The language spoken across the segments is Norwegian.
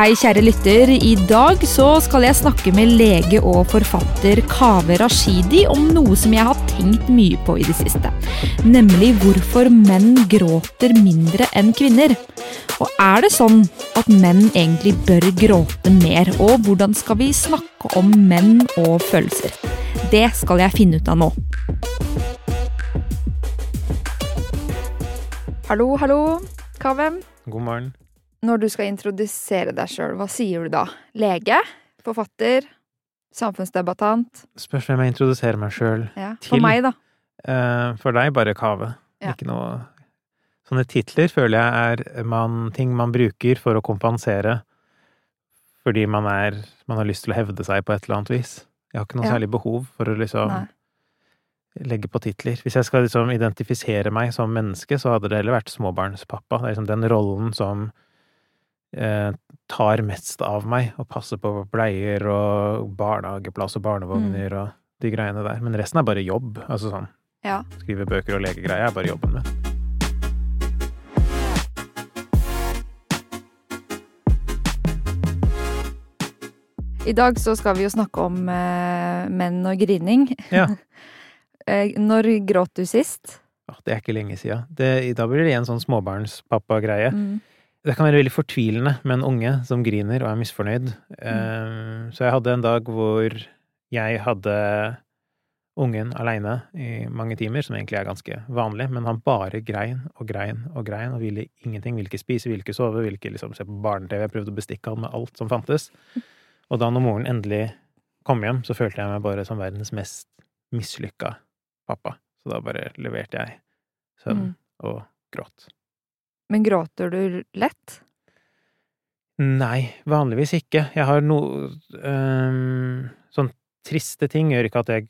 Hei, kjære lytter. I dag så skal jeg snakke med lege og forfatter Kaveh Rashidi om noe som jeg har tenkt mye på i det siste. Nemlig hvorfor menn gråter mindre enn kvinner. Og er det sånn at menn egentlig bør gråte mer? Og hvordan skal vi snakke om menn og følelser? Det skal jeg finne ut av nå. Hallo, hallo. Kaveh. God morgen. Når du skal introdusere deg sjøl, hva sier du da? Lege? Forfatter? Samfunnsdebattant? Spørs hvem jeg introduserer meg sjøl Ja. Til- For meg, da. Uh, For deg bare Kave. Ja. Ikke noe Sånne titler føler jeg er man, ting man bruker for å kompensere fordi man er Man har lyst til å hevde seg på et eller annet vis. Jeg har ikke noe Ja. særlig behov for å liksom Nei. legge på titler. Hvis jeg skal liksom identifisere meg som menneske, så hadde det heller vært småbarnspappa. Det er liksom den rollen som eh, tar mest av meg, og passer på bleier og barnehageplass og barnevogner og de greiene der. Men resten er bare jobb. Altså sånn Ja. skrive bøker og legegreier er bare jobben min. I dag så skal vi jo snakke om eh, menn og grining. Ja. Eh, Når gråt du sist? Det er ikke lenge sia. Da blir det igjen sånn småbarnspappa-greie. Mm. Det kan være veldig fortvilende med en unge som griner og er misfornøyd. Eh, Så jeg hadde en dag hvor jeg hadde ungen aleine i mange timer, som egentlig er ganske vanlig, men han bare grein og grein og grein og ville ingenting. Ville ikke spise, ville ikke sove, ville ikke liksom se på barne-TV. Jeg prøvde å bestikke han med alt som fantes. Og da når moren endelig kom hjem, så følte jeg meg bare som verdens mest mislykka pappa. Så da bare leverte jeg sønn Mm. og gråt. Men gråter du lett? Nei, vanligvis ikke. Jeg har noe um, Sånn triste ting gjør ikke at jeg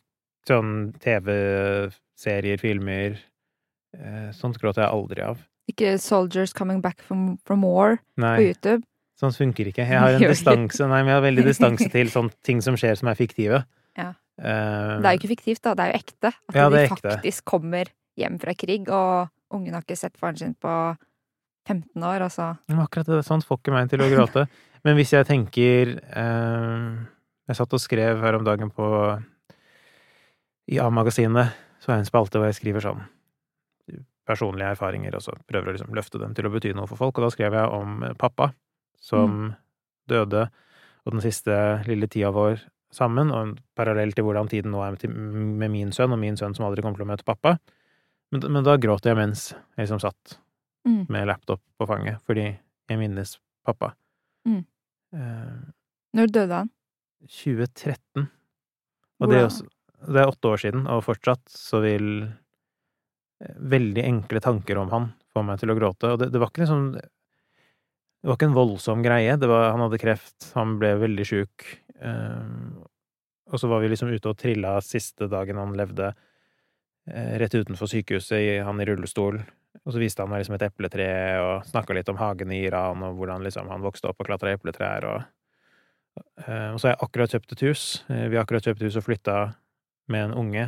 Sånn TV-serier, filmer uh, Sånt gråter jeg aldri av. Ikke 'Soldiers Coming Back from, from War' på Nei, YouTube? sånn funker ikke. Jeg har en distanse Nei, men jeg har veldig distanse til sånne ting som skjer som er fiktive. Ja. Uh, Det er jo ikke fiktivt, da. Det er jo ekte. At Ja, de faktisk ekte. kommer hjem fra krig, og ungen har ikke sett faren sin på 15 år, altså. Akkurat det, sånt får ikke meg til å gråte. Men hvis jeg tenker eh, Jeg satt og skrev her om dagen på I A-magasinet så har jeg en spalte hvor jeg skriver sånn personlige erfaringer, og så prøver å liksom løfte dem til å bety noe for folk. Og da skrev jeg om pappa som døde, og den siste lille tida vår sammen, og parallell til hvordan tiden nå er med min sønn, og min sønn som aldri kommer til å møte pappa. Men, men da gråt jeg mens jeg liksom satt Mm. med laptop på fanget, fordi jeg minnes pappa. Mm. Eh, Når døde han? 2013. Og det er, også, det er åtte år siden, og fortsatt så vil eh, veldig enkle tanker om han få meg til å gråte. Og det, det var ikke liksom Det var ikke en voldsom greie. Det var, han hadde kreft, han ble veldig sjuk. Eh, og så var vi liksom ute og trilla siste dagen han levde, rett utenfor sykehuset, han i rullestol. Og så viste han meg liksom et epletre, og snakka litt om hagen i Iran, og hvordan liksom han vokste opp og klatra epletrær, og eh, Og så har jeg akkurat kjøpt et hus. Eh, Vi har akkurat kjøpt hus og flytta med en unge,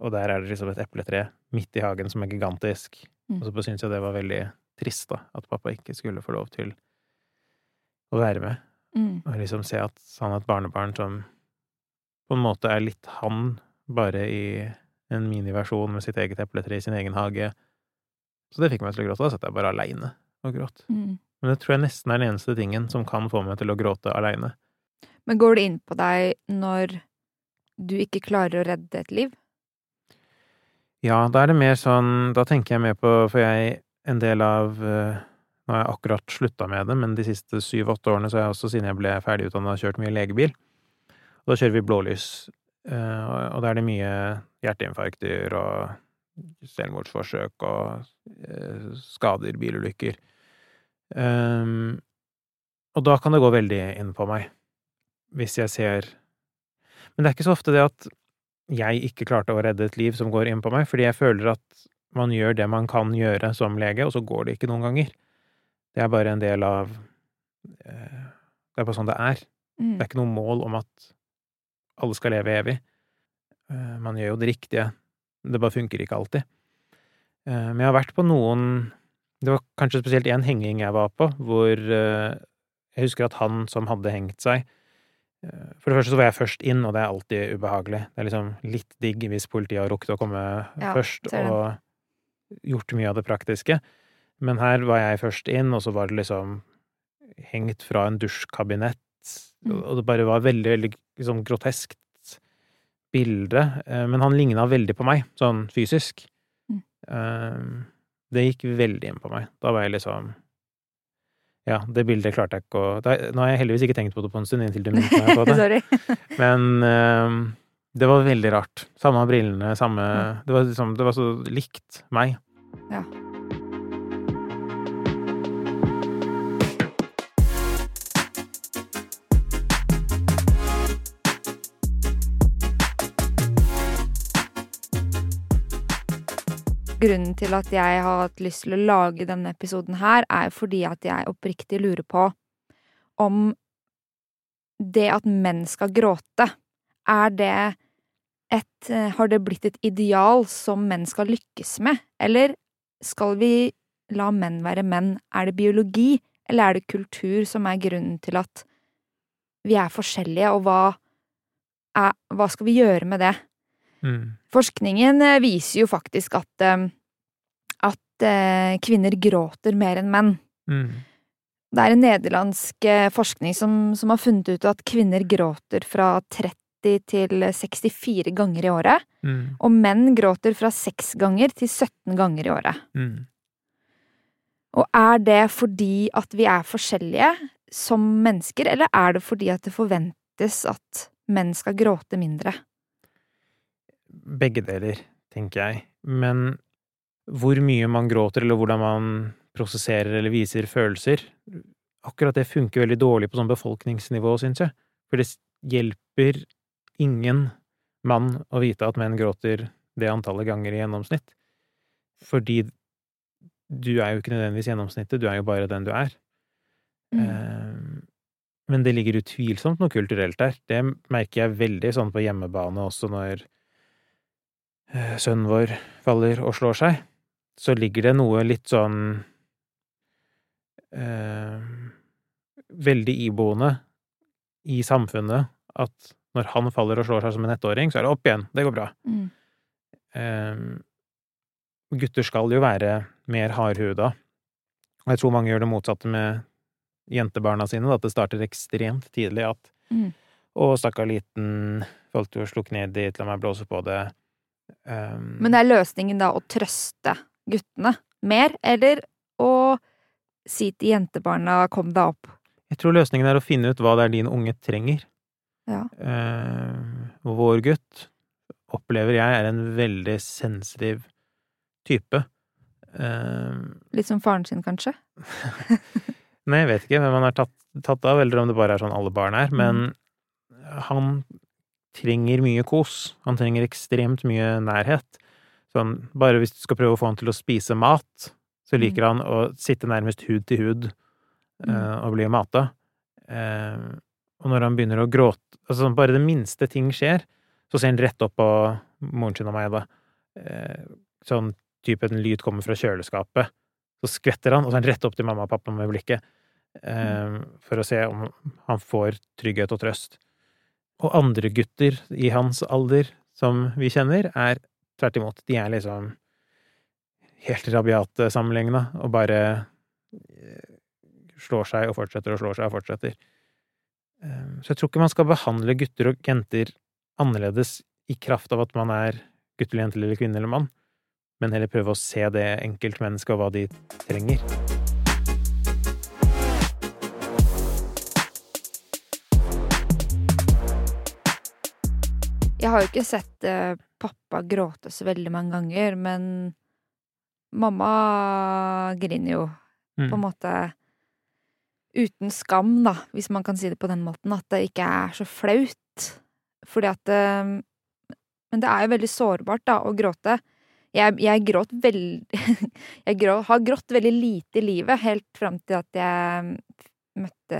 og der er det liksom et epletre midt i hagen som er gigantisk. Mm. Og så syns jeg det var veldig trist, da, at pappa ikke skulle få lov til å være med. Mm. Og liksom se at han har et barnebarn som på en måte er litt han, bare i en miniversjon med sitt eget epletre i sin egen hage. Så det fikk meg til å gråte. Da satt jeg bare aleine og gråt. Mm. Men det tror jeg nesten er den eneste tingen som kan få meg til å gråte aleine. Men går det inn på deg når du ikke klarer å redde et liv? Ja, da er det mer sånn Da tenker jeg mer på For jeg en del av eh, Nå har jeg akkurat slutta med det, men de siste syv-åtte årene så har jeg også, siden jeg ble ferdigutdanna, kjørt mye legebil. Og da kjører vi blålys. Eh, og da er det mye hjerteinfarkter og selvmordsforsøk og eh, skader, bilulykker. Um, og da kan det gå veldig inn på meg, hvis jeg ser Men det er ikke så ofte det at jeg ikke klarte å redde et liv som går inn på meg, fordi jeg føler at man gjør det man kan gjøre som lege, og så går det ikke noen ganger. Det er bare en del av eh, Det er bare sånn det er. Mm. Det er ikke noe mål om at alle skal leve evig. Eh, Man gjør jo det riktige. Det bare funker ikke alltid. Eh, Men jeg har vært på noen Det var kanskje spesielt én henging jeg var på, hvor eh, Jeg husker at han som hadde hengt seg For det første så var jeg først inn, og det er alltid ubehagelig. Det er liksom litt digg hvis politiet har rukket å komme Ja, først og gjort mye av det praktiske. Men her var jeg først inn, og så var det liksom hengt fra en dusjkabinett, Mm. og det bare var veldig, veldig liksom groteskt bilde. Eh, Men han ligna veldig på meg, sånn fysisk. Mm. Eh, Det gikk veldig inn på meg. Da var jeg liksom Ja, det bildet klarte jeg ikke å Nå har jeg heldigvis ikke tenkt på det på en stund inntil du minnet meg på det. Men eh, det var veldig rart. Samme brillene, samme. Det var liksom Det var så likt meg. Ja. Grunnen til at jeg har hatt lyst til å lage denne episoden her, er fordi at jeg oppriktig lurer på om det at menn skal gråte, er det et eh, Har det blitt et ideal som menn skal lykkes med, eller skal vi la menn være menn? Er det biologi, eller er det kultur som er grunnen til at vi er forskjellige, og hva er Hva skal vi gjøre med det? Mm. Forskningen eh, viser jo faktisk at eh, at eh, kvinner gråter mer enn menn. Mm. Det er en nederlandsk forskning som, som har funnet ut at kvinner gråter fra 30 til 64 ganger i året, Mm. og menn gråter fra 6 ganger til 17 ganger i året. Mm. Og er det fordi at vi er forskjellige som mennesker, eller er det fordi at det forventes at menn skal gråte mindre? Begge deler, tenker jeg. Men hvor mye man gråter, eller hvordan man prosesserer eller viser følelser, akkurat det funker veldig dårlig på sånn befolkningsnivå, syns jeg. For det hjelper ingen mann å vite at menn gråter det antallet ganger i gjennomsnitt. Fordi du er jo ikke nødvendigvis gjennomsnittet, du er jo bare den du er. Mm. Eh, Men det ligger utvilsomt noe kulturelt der. Det merker jeg veldig sånn på hjemmebane også når sønnen vår faller og slår seg. Så ligger det noe litt sånn eh, Veldig iboende i samfunnet at når han faller og slår seg som en ettåring, så er det opp igjen. Det går bra. Mm. Eh, gutter skal jo være mer hardhuda. Og jeg tror mange gjør det motsatte med jentebarna sine, at det starter ekstremt tidlig at Mm. Å, stakkar liten, falt jo og slukk ned dit, la meg blåse på det. Um, Men er løsningen da å trøste guttene mer, eller å si til jentebarna 'kom deg opp'? jeg tror løsningen er å finne ut hva det er din unge trenger. Ja. Uh, vår gutt opplever jeg er en veldig sensitiv type. Uh, Litt som faren sin, kanskje? Nei, jeg vet ikke hvem han er tatt, tatt av, eller om det bare er sånn alle barn er, Mm. men han trenger mye kos. Han trenger ekstremt mye nærhet. Sånn, bare hvis du skal prøve å få han til å spise mat, så Mm. liker han å sitte nærmest hud til hud eh, Mm. og bli mata. Eh, og når han begynner å gråte Altså, bare det minste ting skjer, så ser han rett opp på moren sin og meg, da. Eh, sånn type en lyd kommer fra kjøleskapet. Så skvetter han, og så er han rett opp til mamma og pappa med blikket. Eh, for å se om han får trygghet og trøst. Og andre gutter i hans alder som vi kjenner, er tvert imot. De er liksom helt rabiate sammenligna, og bare eh, slår seg og fortsetter og slår seg og fortsetter. Eh, Så jeg tror ikke man skal behandle gutter og jenter annerledes i kraft av at man er gutt eller jente eller kvinne eller mann, men heller prøve å se det enkeltmennesket og hva de trenger. Jeg har jo ikke sett eh, pappa gråte så veldig mange ganger, men mamma griner jo på en Mm. måte uten skam, da, hvis man kan si det på den måten, at det ikke er så flaut. Fordi at eh, Men det er jo veldig sårbart, da, å gråte. Jeg, jeg gråt veldig Jeg grå, har grått veldig lite i livet, helt fram til at jeg møtte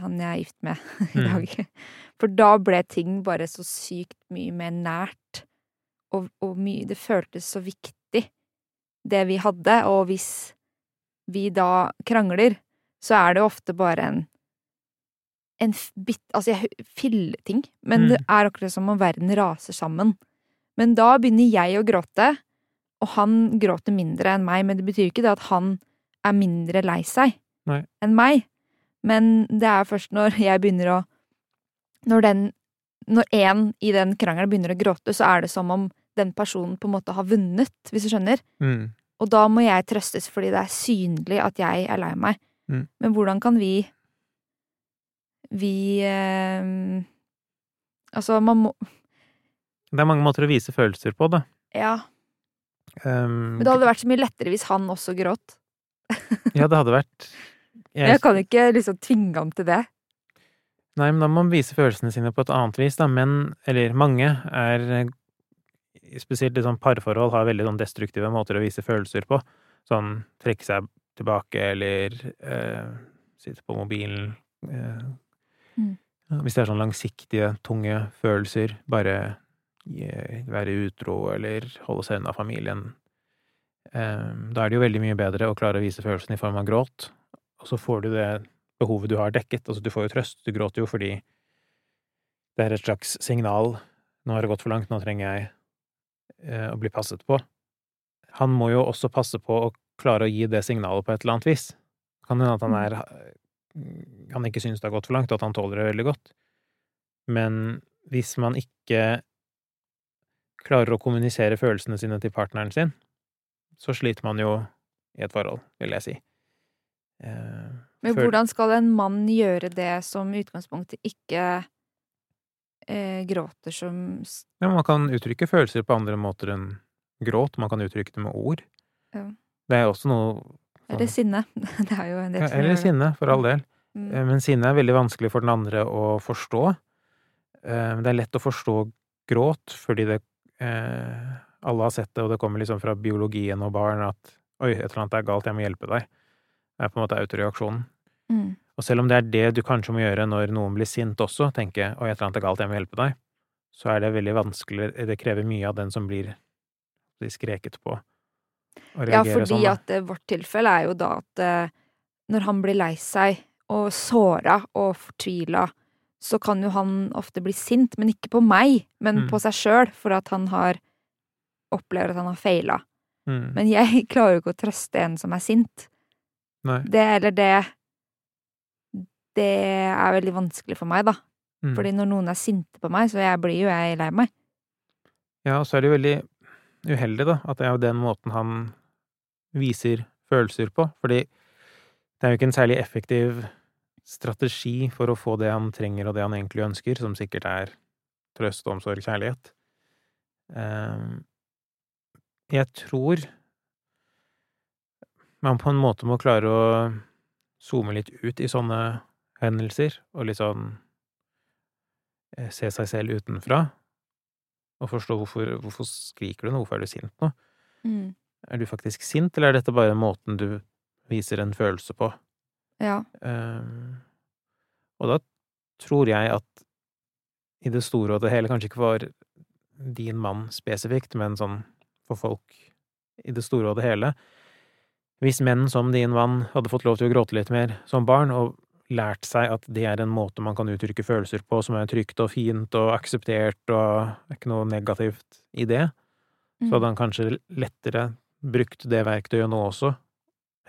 han jeg er gift med i Mm. dag. For da ble ting bare så sykt mye mer nært, og, og mye Det føltes så viktig, det vi hadde, og hvis vi da krangler, så er det ofte bare en en bit... Altså, jeg filleting. Men det er akkurat som om verden raser sammen. Men da begynner jeg å gråte, og han gråter mindre enn meg. Men det betyr ikke det at han er mindre lei seg Nei. enn meg. Men det er først når jeg begynner å Når den Når en i den krangelen begynner å gråte, så er det som om den personen på en måte har vunnet, hvis du skjønner. Mm. Og da må jeg trøstes fordi det er synlig at jeg er lei meg. Mm. Men hvordan kan vi Vi eh, Altså, man må Det er mange måter å vise følelser på, da. Ja. Um, Men det hadde vært så mye lettere hvis han også gråt. Ja, det hadde vært Jeg, kan ikke liksom tvinge ham til det. Nei, men da må man vise følelsene sine på et annet vis, da. Menn, eller mange, er Spesielt i sånn parforhold har veldig sånn destruktive måter å vise følelser på. Sånn trekke seg tilbake, eller eh, sitte på mobilen eh, Mm. Hvis det er sånn langsiktige, tunge følelser, bare eh, være utro eller holde seg unna familien. Da er det jo veldig mye bedre å klare å vise følelsene i form av gråt, og så får du det behovet du har dekket. Altså, du får jo trøst. Du gråter jo fordi det er et slags signal. Nå har det gått for langt, nå trenger jeg eh, å bli passet på. Han må jo også passe på å klare å gi det signalet på et eller annet vis. Kan hende at han er Han ikke synes det har gått for langt, og at han tåler det veldig godt. Men hvis man ikke klarer å kommunisere følelsene sine til partneren sin, så sliter man jo i et forhold, vil jeg si. Eh, Men hvordan skal en mann gjøre det som utgangspunktet ikke eh, gråter som Ja, man kan uttrykke følelser på andre måter enn gråt. Man kan uttrykke det med ord. Ja. Det er også noe Eller sinne. Det er jo en del ja, Eller sinne, for all del. Mm. Eh, Men sinne er veldig vanskelig for den andre å forstå. Eh, Det er lett å forstå gråt, fordi det eh, Alle har sett det, og det kommer liksom fra biologien og barn at Oi, et eller annet er galt, jeg må hjelpe deg. Det er på en måte autoreaksjonen. Mm. Og selv om det er det du kanskje må gjøre når noen blir sint også, tenke oi, et eller annet er galt, jeg må hjelpe deg, så er det veldig vanskelig, det krever mye av den som blir skreket på. å Ja, fordi sånn, at eh, vårt tilfelle er jo da at eh, når han blir lei seg og såra og fortvila, så kan jo han ofte bli sint, men ikke på meg, men Mm. på seg sjøl, for at han har opplever at han har feila. Mm. Men jeg klarer jo ikke å trøste en som er sint. Nei. Det eller det Det er veldig vanskelig for meg, da. Mm. Fordi når noen er sinte på meg, så jeg blir jo jeg lei meg. Ja, og så er det jo veldig uheldig, da, at det er jo den måten han viser følelser på, fordi det er jo ikke en særlig effektiv strategi for å få det han trenger og det han egentlig ønsker, som sikkert er trøst, omsorg, kjærlighet. Ehm, Jeg tror man på en måte må klare å zoome litt ut i sånne hendelser, og litt sånn eh, se seg selv utenfra, og forstå hvorfor, hvorfor skriker du nå, hvorfor er du sint nå? Mm. Er du faktisk sint, eller er dette bare måten du viser en følelse på? Ja. Um, og da tror jeg at i det store og det hele, kanskje ikke var din mann spesifikt, men sånn for folk i det store og det hele Hvis menn som din vann hadde fått lov til å gråte litt mer som barn, og lært seg at det er en måte man kan uttrykke følelser på som er trygt og fint og akseptert, og ikke noe negativt i det, så hadde han kanskje lettere brukt det verktøyet nå også,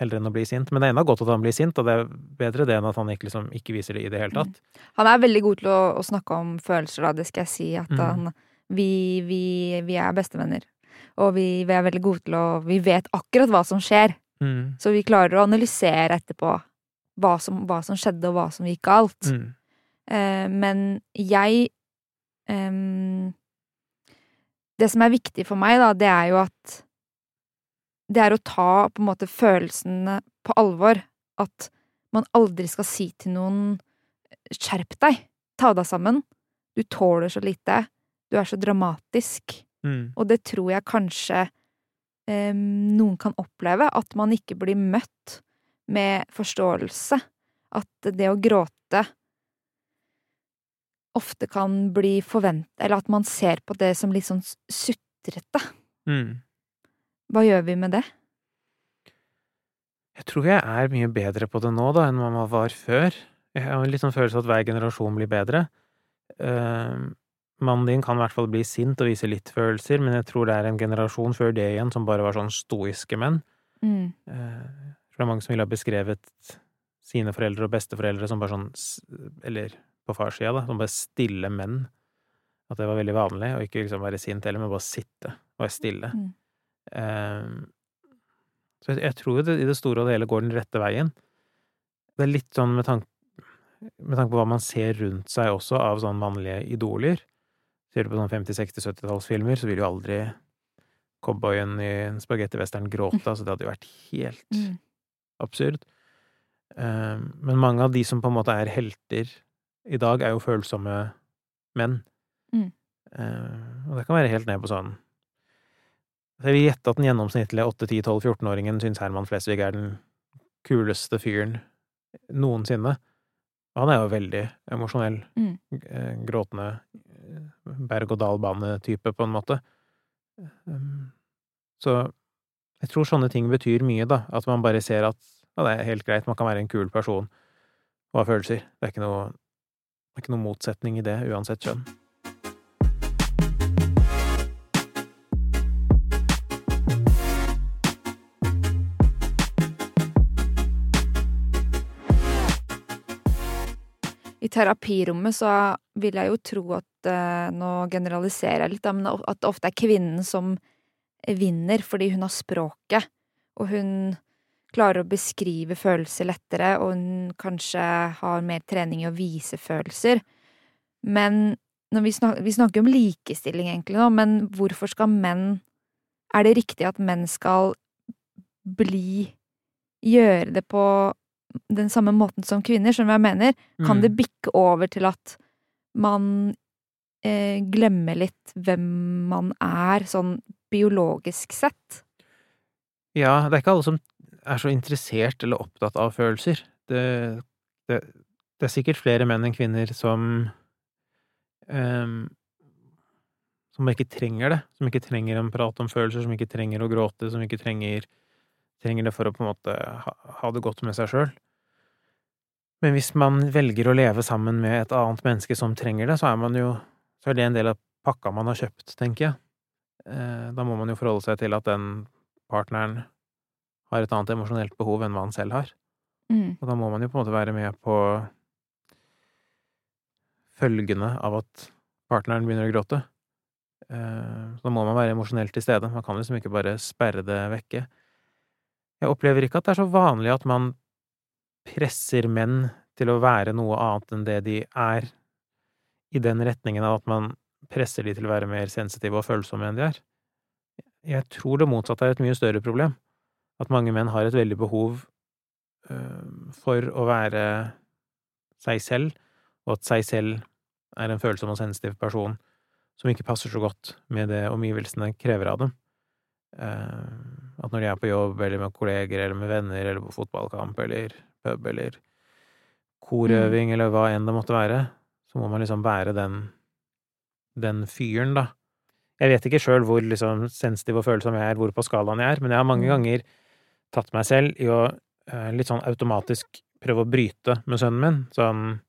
heller enn å bli sint. Men det er enda godt at han blir sint, og det er bedre det enn at han ikke, liksom, ikke viser det i det hele tatt. Han er veldig god til å, å snakke om følelser, da, det skal jeg si. At Mm. han vi, vi, vi er bestevenner. Og vi, vi er veldig gode til å Vi vet akkurat hva som skjer. Mm. Så vi klarer å analysere etterpå hva som, hva som skjedde, og hva som gikk galt. Mm. Eh, men jeg eh, Det som er viktig for meg, da, det er jo at Det er å ta på en måte følelsene på alvor. At man aldri skal si til noen skjerp deg, ta deg sammen, du tåler så lite, du er så dramatisk. Mm. Og det tror jeg kanskje noen kan oppleve, at man ikke blir møtt med forståelse. At det å gråte ofte kan bli forvent... Eller at man ser på det som litt sånn sutrete. Mm. Hva gjør vi med det? Jeg tror jeg er mye bedre på det nå, da, enn man var før. Jeg har en litt sånn følelse av at hver generasjon blir bedre. Uh, mannen din kan i hvert fall bli sint og vise litt følelser, men jeg tror det er en generasjon før det igjen som bare var sånn stoiske menn. Mm. Uh, det er mange som ville ha beskrevet sine foreldre og besteforeldre som bare sånn Eller på farssida, da, som bare stille menn. At det var veldig vanlig, og ikke liksom være sint heller, men bare sitte og være stille. Mm. Uh, så jeg, jeg tror det i det store og det hele går den rette veien. Det er litt sånn med tanke med tanke på hva man ser rundt seg også av sånn mannlige idoler. Ser du på sånn 50-, 60-, 70-tallsfilmer, så vil jo aldri cowboyen i en spagettivestern gråte, altså det hadde jo vært helt Mm. absurd. Eh, Men mange av de som på en måte er helter i dag, er jo følsomme menn. Mm. Eh, Og det kan være helt ned på sånn Jeg vil gjette at den gjennomsnittlige 8-10-12-14-åringen syns Herman Flesvig er den kuleste fyren noensinne. Og han er jo veldig emosjonell, Mm. eh, gråtende, berg-og-dal-bane-type, på en måte. Um, Så jeg tror sånne ting betyr mye, da. At man bare ser at ja, det er helt greit, man kan være en kul person og ha følelser. Det er ikke noe, det er ikke noe motsetning i det, uansett kjønn. I terapirommet så vil jeg jo tro at eh, Nå generaliserer jeg litt, men at det ofte er kvinnen som vinner fordi hun har språket, og hun klarer å beskrive følelser lettere, og hun kanskje har mer trening i å vise følelser. Men vi, snakker, vi snakker om likestilling egentlig nå, men hvorfor skal menn Er det riktig at menn skal bli Gjøre det på den samme måten som kvinner, skjønner du hva jeg mener? Kan Mm. det bikke over til at man eh, glemmer litt hvem man er, sånn biologisk sett? Ja, det er ikke alle som er så interessert eller opptatt av følelser. Det, det, det er sikkert flere menn enn kvinner som um, Som ikke trenger det. Som ikke trenger en prat om følelser, som ikke trenger å gråte, som ikke trenger, trenger det for å på en måte ha, ha det godt med seg sjøl. Men hvis man velger å leve sammen med et annet menneske som trenger det, så er man jo Så er det en del av pakka man har kjøpt, tenker jeg. Eh, da må man jo forholde seg til at den partneren har et annet emosjonelt behov enn hva han selv har. Mm. Og da må man jo på en måte være med på følgene av at partneren begynner å gråte. Eh, Så da må man være emosjonelt til stede. Man kan liksom ikke bare sperre det vekke. Jeg opplever ikke at det er så vanlig at man presser menn til å være noe annet enn det de er, i den retningen av at man presser de til å være mer sensitive og følsomme enn de er. Jeg tror det motsatte er et mye større problem. At mange menn har et veldig behov øh, for å være seg selv, og at seg selv er en følsom og sensitiv person som ikke passer så godt med det omgivelsene krever av dem. At når de er på jobb, eller med kolleger, eller med venner, eller på fotballkamp, eller pub, eller korøving, eller hva enn det måtte være, så må man liksom være den, den fyren, da. Jeg vet ikke sjøl hvor liksom sensitiv og følsom jeg er, hvor på skalaen jeg er, men jeg har mange Mm. ganger tatt meg selv i å eh, litt sånn automatisk prøve å bryte med sønnen min. Sånn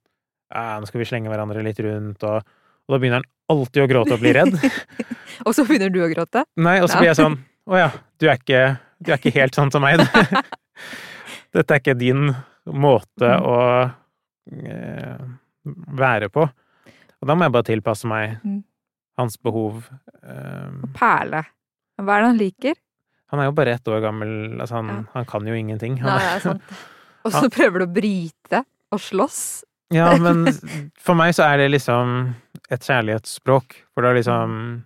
ja, nå skal vi slenge hverandre litt rundt, og, og da begynner han alltid å gråte og bli redd. Og så begynner du å gråte? Nei, og så blir jeg sånn Å ja, du er ikke, du er ikke helt sånn som meg. Dette er ikke din måte Mm. å eh, være på. Og da må jeg bare tilpasse meg Mm. hans behov. Eh, Perle. Hva er det han liker? han er jo bare ett år gammel, altså han, Ja. han kan jo ingenting. Nei, Han, det er sant. Og så prøver du å bryte og slåss. ja, men for meg så er det liksom et kjærlighetsspråk, for da liksom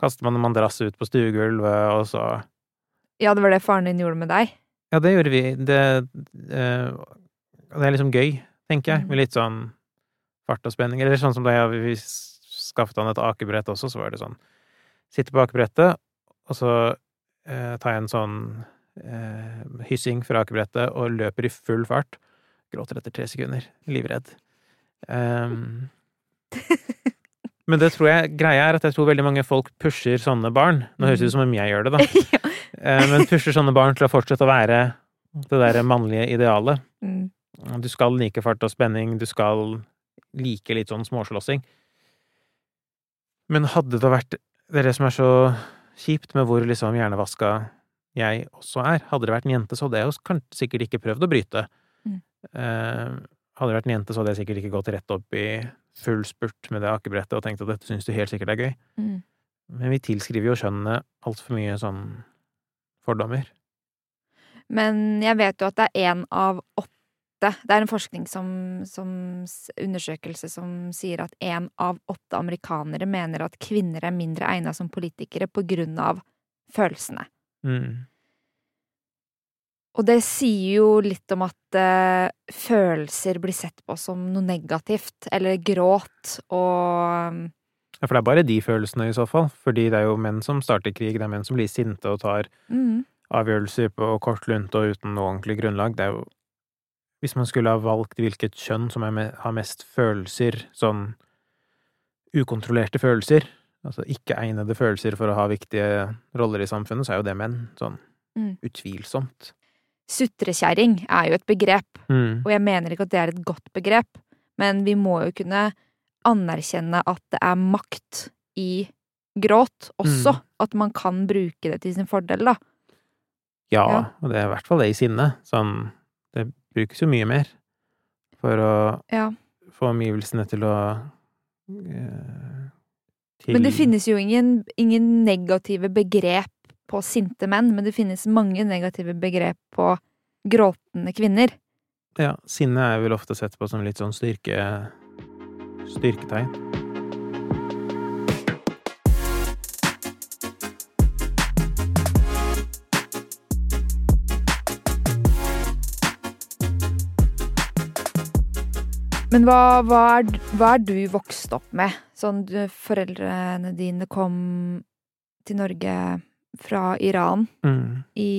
kaster man en madrass ut på stuegulvet, og så Ja, det var det faren din gjorde med deg. Ja, det gjorde vi. Det, eh, det er liksom gøy, tenker jeg, Mm. med litt sånn fart og spenning. Eller sånn som da jeg, vi skaffet han et akebrett også, så var det sånn Sitte på akebrettet, og så eh, tar jeg en sånn eh, hyssing fra akebrettet og løper i full fart. Gråter etter tre sekunder. Livredd. Um, men det tror jeg Greia er at jeg tror veldig mange folk pusher sånne barn. Nå høres det ut som om jeg gjør det, da. Eh, men pusher sånne barn til å fortsette å være det derre mannlige idealet. Mm. Du skal like fart og spenning, du skal like litt sånn småslåssing. Men hadde det vært Det er det som er så kjipt med hvor liksom hjernevaska jeg også er. Hadde det vært en jente, så hadde jeg jo sikkert ikke prøvd å bryte. Mm. Eh, hadde det vært en jente, så hadde jeg sikkert ikke gått rett opp i full spurt med det akebrettet og tenkt at dette syns du helt sikkert er gøy. Mm. Men vi tilskriver jo kjønnene altfor mye sånn fordommer. Men jeg vet jo at det er én av åtte Det er en forskning som, som undersøkelse som sier at én av åtte amerikanere mener at kvinner er mindre egna som politikere på grunn av følelsene. Mm. Og det sier jo litt om at uh, følelser blir sett på som noe negativt, eller gråt og Ja, for det er bare de følelsene i så fall, fordi det er jo menn som starter krig, det er menn som blir sinte og tar mm, avgjørelser på kort lunte og uten noe ordentlig grunnlag. Det er jo Hvis man skulle ha valgt hvilket kjønn som med, har mest følelser, sånn ukontrollerte følelser, altså ikke-egnede følelser for å ha viktige roller i samfunnet, så er jo det menn. Sånn Mm. utvilsomt. Sutrekjerring er jo et begrep, Mm. og jeg mener ikke at det er et godt begrep, men vi må jo kunne anerkjenne at det er makt i gråt også. Mm. At man kan bruke det til sin fordel, da. Ja, Ja. og det er i hvert fall det i sinne. Sånn, det brukes jo mye mer for å Ja. få omgivelsene til å eh, til Men det finnes jo ingen, ingen negative begrep på sinte menn, men det finnes mange negative begrep på gråtende kvinner. Ja, sinne er vel ofte sett på som litt sånn styrke styrketegn. Men hva, hva, er, hva er du vokst opp med? Sånn, du, foreldrene dine kom til Norge fra Iran Mm. i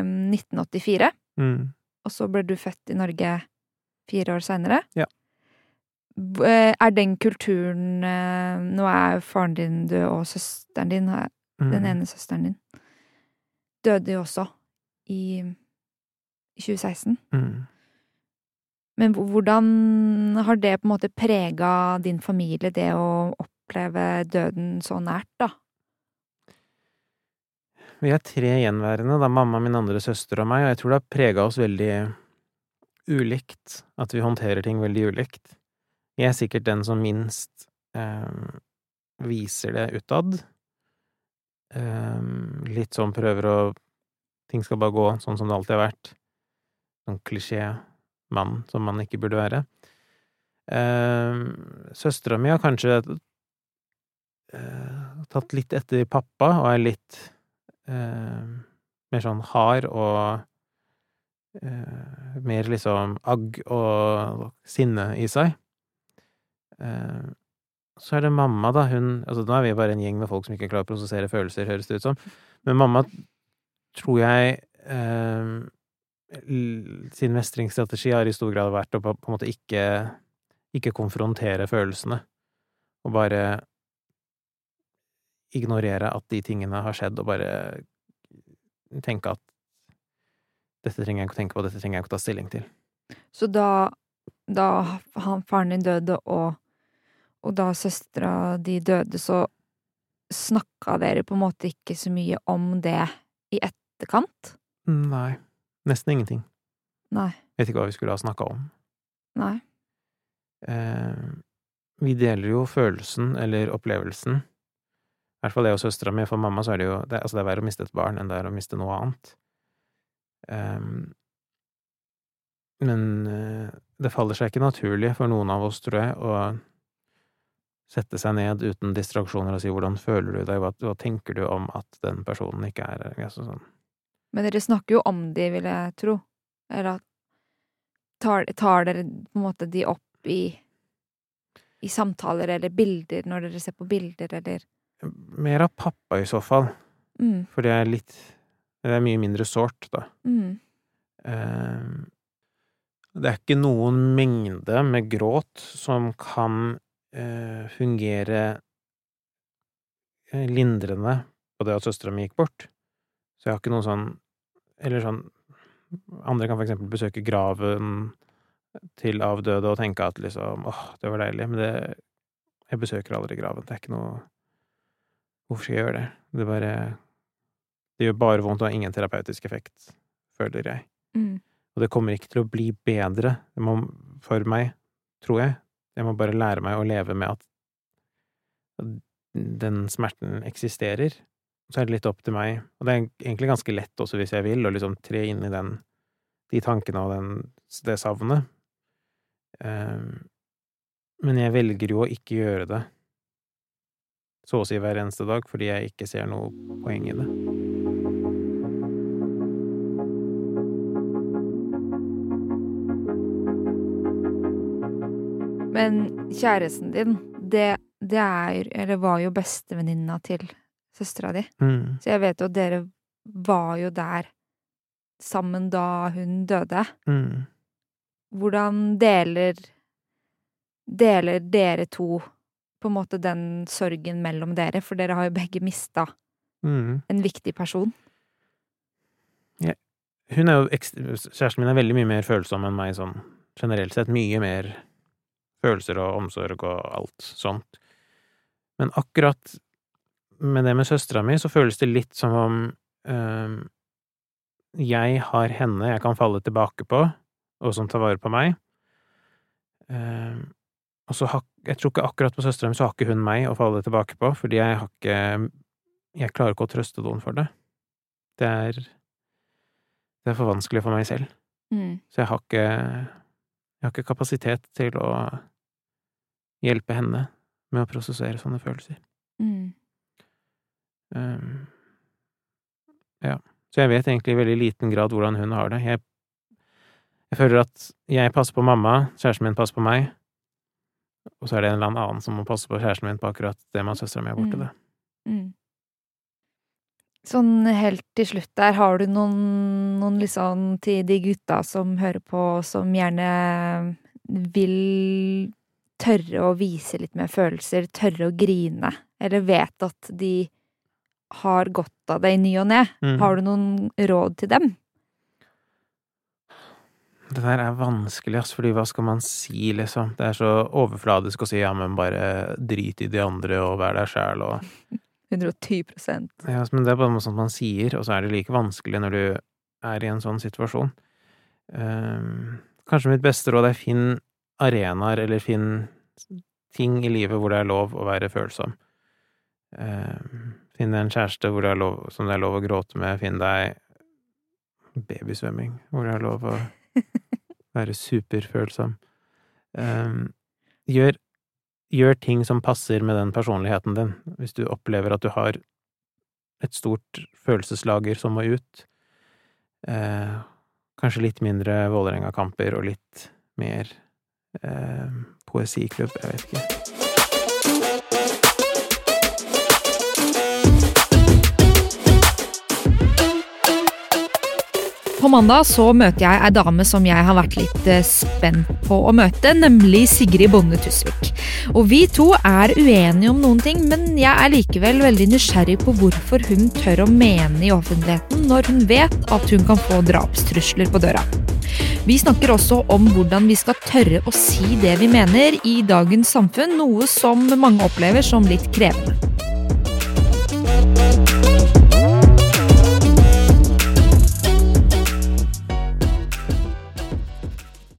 um, 1984, Mm. og så ble du født i Norge fire år seinere. Ja. Eh, Er den kulturen eh, Nå er faren din død, og søsteren din, har- Mm. den ene søsteren din, døde jo også i, i 2016. Mm. Men hvordan har det på en måte prega din familie, det å oppleve døden så nært, da? Vi er tre gjenværende, da mamma, min andre søster og meg, og jeg tror det har prega oss veldig ulikt. At vi håndterer ting veldig ulikt. Jeg er sikkert den som minst eh, viser det utad. Eh, litt sånn prøver å Ting skal bare gå sånn som det alltid har vært. Sånn klisjé-mann som man ikke burde være. Eh, Søstera mi har kanskje eh, tatt litt etter pappa og er litt eh, mer sånn hard og eh, mer liksom agg og sinne i seg. Eh, så er det mamma, da. Hun Altså, nå er vi bare en gjeng med folk som ikke klarer å prosessere følelser, høres det ut som. Men mamma tror jeg eh, sin mestringsstrategi har i stor grad vært å på, en måte ikke ikke konfrontere følelsene, og bare ignorere at de tingene har skjedd, og bare tenke at dette trenger jeg ikke å tenke på, dette trenger jeg ikke å ta stilling til. Så da, da han, faren din døde, og, og da søstera di døde, så snakka dere på en måte ikke så mye om det i etterkant? Nei, nesten ingenting. Nei. Vet ikke hva vi skulle ha snakka om. Nei. Eh, vi deler jo følelsen, eller opplevelsen. I hvert fall det og søstera mi. For mamma så er det jo det, Altså, det er verre å miste et barn enn det er å miste noe annet. Eh, men det faller seg ikke naturlig for noen av oss, tror jeg, å sette seg ned uten distraksjoner og si 'hvordan føler du deg', hva, hva tenker du om at den personen ikke er altså, sånn. Men dere snakker jo om de, vil jeg tro. Eller at tar, tar dere på en måte de opp i i samtaler eller bilder, når dere ser på bilder, eller Mer av pappa, i så fall. mm, For det er litt Det er mye mindre sårt, da. mm, Eh, Det er ikke noen mengde med gråt som kan fungere eh, lindrende på det at søstera mi gikk bort. Så jeg har ikke noen sånn Eller sånn Andre kan for eksempel besøke graven til avdøde og tenke at liksom åh, det var deilig, men det Jeg besøker aldri graven. Det er ikke noe Hvorfor skal jeg gjøre det? Det bare Det gjør bare vondt og har ingen terapeutisk effekt, føler jeg. Mm. Og det kommer ikke til å bli bedre for meg, tror jeg. Jeg må bare lære meg å leve med at den smerten eksisterer. Så er det litt opp til meg, og det er egentlig ganske lett også hvis jeg vil, å liksom tre inn i den, de tankene og den, det savnet. Um, men jeg velger jo å ikke gjøre det så å si hver eneste dag, fordi jeg ikke ser noe poeng i det. Men kjæresten din, det, det er Eller var jo bestevenninna til søstera di. Mm. Så jeg vet jo at dere var jo der sammen da hun døde. Mm. Hvordan deler Deler dere to på en måte den sorgen mellom dere? For dere har jo begge mista Mm. en viktig person. Hun er jo Kjæresten min er veldig mye mer følsom enn meg sånn generelt sett. Mye mer følelser og omsorg og alt sånt. Men akkurat med det med søstera mi, så føles det litt som om øh, jeg har henne jeg kan falle tilbake på, og som tar vare på meg. Uh, og så har Jeg tror ikke akkurat på søstera mi så har ikke hun meg å falle tilbake på, fordi jeg har ikke Jeg klarer ikke å trøste noen for det. Det er Det er for vanskelig for meg selv. Mm. Så jeg har ikke Jeg har ikke kapasitet til å hjelpe henne med å prosessere sånne følelser. Mm. Um, ja. Så jeg vet egentlig i veldig liten grad hvordan hun har det. Jeg, jeg føler at jeg passer på mamma, kjæresten min passer på meg, og så er det en eller annen som må passe på kjæresten min på akkurat det med at søstera mi er borte. Mm. Det. Mm. Sånn helt til slutt der, har du noen, noen liksom til de gutta som hører på, som gjerne vil tørre å vise litt mer følelser, tørre å grine, eller vet at de har godt av det i ny og ne? Mm. Har du noen råd til dem? Det der er vanskelig, ass, fordi hva skal man si, liksom? Det er så overfladisk å si ja, men bare drit i de andre og vær deg sjæl og 120% Ja, men det er bare noe sånt man sier, og så er det like vanskelig når du er i en sånn situasjon. Um, kanskje mitt beste råd er finn arenaer, eller finn ting i livet hvor det er lov å være følsom. Ehm, finn deg en kjæreste det lov, som det er lov å gråte med. Finn deg babysvømming, hvor det er lov å være superfølsom. Ehm, gjør gjør ting som passer med den personligheten din. Hvis du opplever at du har et stort følelseslager som må ut, eh, kanskje litt mindre Vålerenga-kamper og litt mer eh, poesiklubb, jeg vet ikke. På mandag så møter jeg ei dame som jeg har vært litt eh, spent på å møte, nemlig Sigrid Bonde Tusvik. Og vi to er uenige om noen ting, men jeg er likevel veldig nysgjerrig på hvorfor hun tør å mene i offentligheten når hun vet at hun kan få drapstrusler på døra. Vi snakker også om hvordan vi skal tørre å si det vi mener i dagens samfunn, noe som mange opplever som litt krevende.